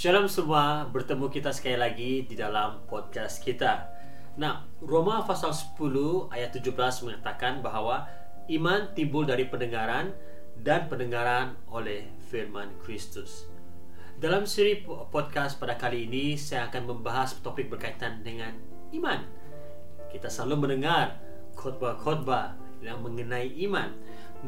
Shalom semua, bertemu kita sekali lagi di dalam podcast kita. Nah, Roma pasal 10 ayat 17 mengatakan bahwa iman timbul dari pendengaran dan pendengaran oleh firman Kristus. Dalam seri podcast pada kali ini saya akan membahas topik berkaitan dengan iman. Kita selalu mendengar khotbah-khotbah yang mengenai iman.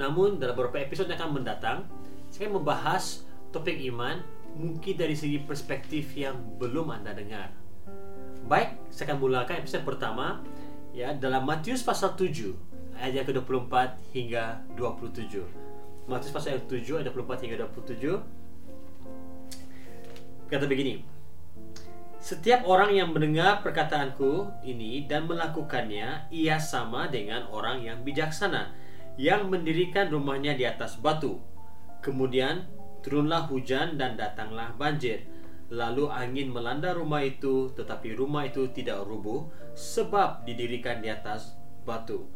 Namun dalam beberapa episode yang akan mendatang, saya akan membahas topik iman mungkin dari segi perspektif yang belum Anda dengar. Baik, saya akan mulakan episode pertama ya dalam Matius pasal 7 ayat yang ke-24 hingga 27. Matius pasal 7 ayat 24 hingga 27 kata begini. Setiap orang yang mendengar perkataanku ini dan melakukannya, ia sama dengan orang yang bijaksana yang mendirikan rumahnya di atas batu. Kemudian turunlah hujan dan datanglah banjir. Lalu angin melanda rumah itu, tetapi rumah itu tidak rubuh sebab didirikan di atas batu.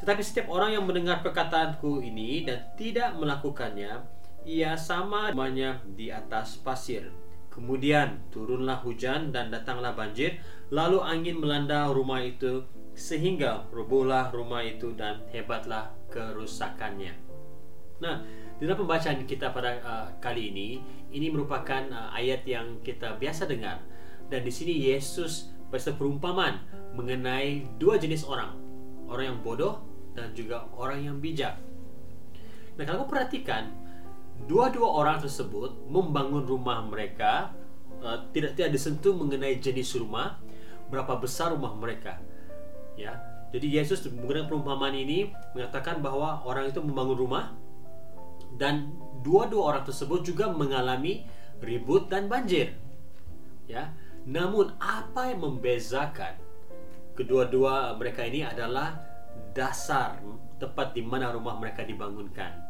Tetapi setiap orang yang mendengar perkataanku ini dan tidak melakukannya, ia sama rumahnya di atas pasir. Kemudian turunlah hujan dan datanglah banjir, lalu angin melanda rumah itu sehingga rubuhlah rumah itu dan hebatlah kerusakannya. Nah, dalam pembacaan kita pada uh, kali ini, ini merupakan uh, ayat yang kita biasa dengar dan di sini Yesus perumpamaan mengenai dua jenis orang, orang yang bodoh dan juga orang yang bijak. Nah, kalau perhatikan, dua-dua orang tersebut membangun rumah mereka uh, tidak tidak disentuh mengenai jenis rumah, berapa besar rumah mereka. Ya. Jadi Yesus menggunakan perumpamaan ini mengatakan bahwa orang itu membangun rumah dan dua-dua orang tersebut juga mengalami ribut dan banjir. Ya. Namun apa yang membezakan kedua-dua mereka ini adalah dasar tempat di mana rumah mereka dibangunkan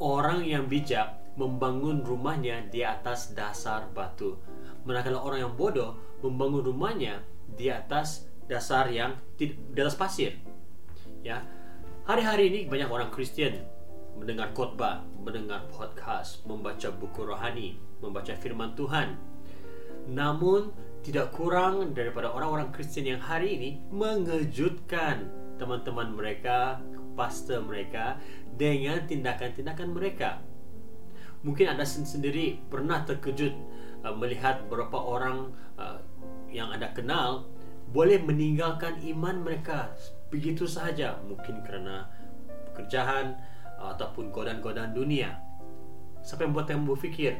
orang yang bijak membangun rumahnya di atas dasar batu. Manakala orang yang bodoh membangun rumahnya di atas dasar yang di atas pasir. Ya. Hari-hari ini banyak orang Kristen mendengar khotbah, mendengar podcast, membaca buku rohani, membaca firman Tuhan. Namun tidak kurang daripada orang-orang Kristen yang hari ini mengejutkan teman-teman mereka, pastor mereka dengan tindakan-tindakan mereka. Mungkin Anda sendiri pernah terkejut uh, melihat beberapa orang uh, yang Anda kenal boleh meninggalkan iman mereka begitu saja, mungkin karena pekerjaan ataupun godaan-godaan dunia. Sampai membuat kamu berpikir,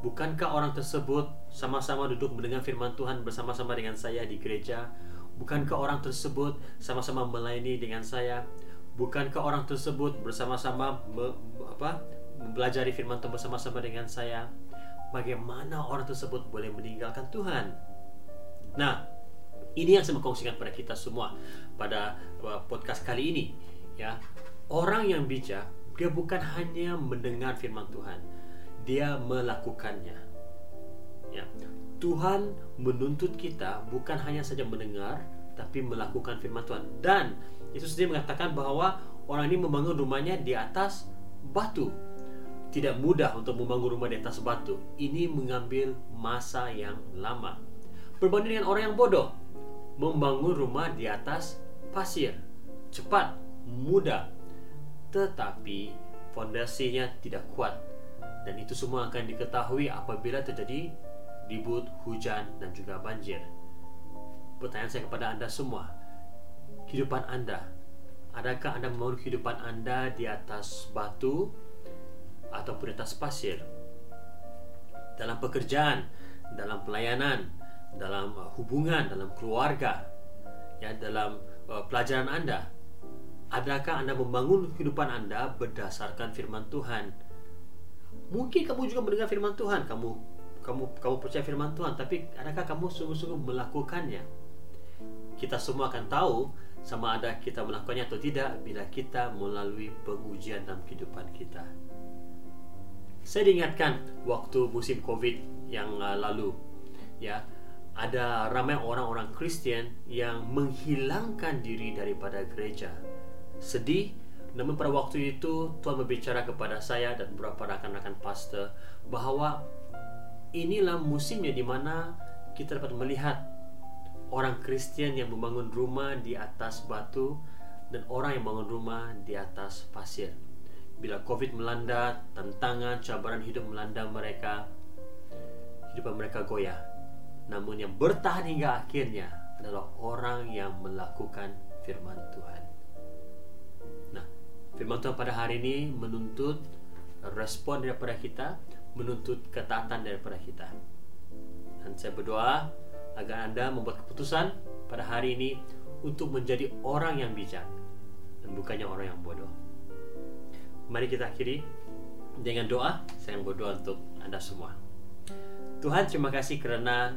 bukankah orang tersebut sama-sama duduk mendengar firman Tuhan bersama-sama dengan saya di gereja? Bukankah orang tersebut sama-sama melayani dengan saya? Bukankah orang tersebut bersama-sama me, apa mempelajari firman Tuhan bersama-sama dengan saya? Bagaimana orang tersebut boleh meninggalkan Tuhan? Nah, ini yang saya mau kongsikan pada kita semua pada uh, podcast kali ini, ya. Orang yang bijak dia bukan hanya mendengar firman Tuhan, dia melakukannya. Ya. Tuhan menuntut kita bukan hanya saja mendengar, tapi melakukan firman Tuhan. Dan Yesus sendiri mengatakan bahwa orang ini membangun rumahnya di atas batu. Tidak mudah untuk membangun rumah di atas batu. Ini mengambil masa yang lama. Berbanding dengan orang yang bodoh, membangun rumah di atas pasir. Cepat, mudah, tetapi fondasinya tidak kuat. Dan itu semua akan diketahui apabila terjadi ribut, hujan, dan juga banjir. Pertanyaan saya kepada Anda semua, kehidupan Anda? Adakah Anda membangun kehidupan Anda di atas batu ataupun di atas pasir? Dalam pekerjaan, dalam pelayanan, dalam uh, hubungan, dalam keluarga, ya dalam uh, pelajaran Anda. Adakah Anda membangun kehidupan Anda berdasarkan firman Tuhan? Mungkin kamu juga mendengar firman Tuhan, kamu kamu kamu percaya firman Tuhan, tapi adakah kamu sungguh-sungguh melakukannya? Kita semua akan tahu sama ada kita melakukannya atau tidak bila kita melalui pengujian dalam kehidupan kita. Saya diingatkan waktu musim Covid yang uh, lalu, ya ada ramai orang-orang Kristen yang menghilangkan diri daripada gereja. Sedih, namun pada waktu itu Tuhan berbicara kepada saya dan beberapa rakan-rakan pastor bahwa inilah musimnya di mana kita dapat melihat orang Kristen yang membangun rumah di atas batu dan orang yang membangun rumah di atas pasir. Bila COVID melanda, tantangan, cabaran hidup melanda mereka, hidup mereka goyah. Namun yang bertahan hingga akhirnya adalah orang yang melakukan firman Tuhan. Firman Tuhan pada hari ini menuntut respon daripada kita, menuntut ketaatan daripada kita. Dan saya berdoa agar Anda membuat keputusan pada hari ini untuk menjadi orang yang bijak dan bukannya orang yang bodoh. Mari kita akhiri dengan doa. Saya berdoa untuk Anda semua. Tuhan terima kasih karena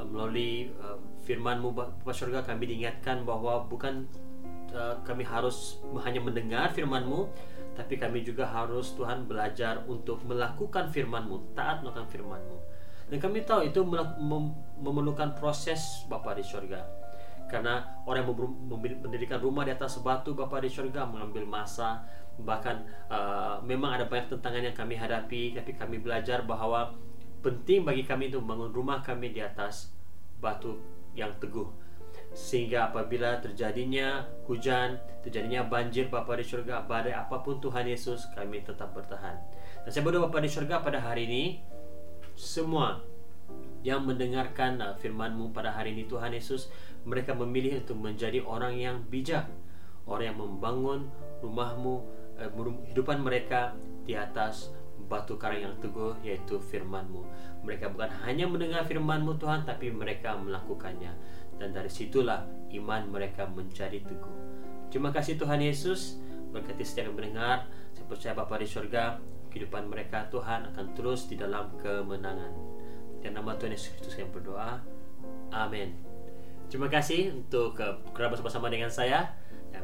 uh, melalui uh, firman-Mu Bapak Surga kami diingatkan bahwa bukan uh, kami harus hanya mendengar firman-Mu tapi kami juga harus Tuhan belajar untuk melakukan firman-Mu, taat melakukan firman-Mu. Dan kami tahu itu memerlukan proses Bapak di surga. Karena orang yang mendirikan rumah di atas batu Bapak di surga mengambil masa bahkan uh, memang ada banyak tantangan yang kami hadapi tapi kami belajar bahwa penting bagi kami untuk membangun rumah kami di atas batu yang teguh sehingga apabila terjadinya hujan, terjadinya banjir Bapa di surga, badai apa pun Tuhan Yesus, kami tetap bertahan. Dan saya berdoa Bapa di surga pada hari ini, semua yang mendengarkan uh, firman-Mu pada hari ini Tuhan Yesus mereka memilih untuk menjadi orang yang bijak. Orang yang membangun rumahmu uh, hidupan mereka di atas batu karang yang teguh yaitu firman-Mu. Mereka bukan hanya mendengar firman-Mu Tuhan tapi mereka melakukannya dan dari situlah iman mereka menjadi teguh terima kasih Tuhan Yesus berkati setiap yang mendengar saya percaya Bapa di surga kehidupan mereka Tuhan akan terus di dalam kemenangan dan nama Tuhan Yesus Kristus yang berdoa. Amin. Terima kasih untuk kerabat bersama-sama dengan saya.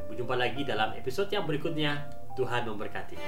Berjumpa lagi dalam episode yang berikutnya. Tuhan memberkati.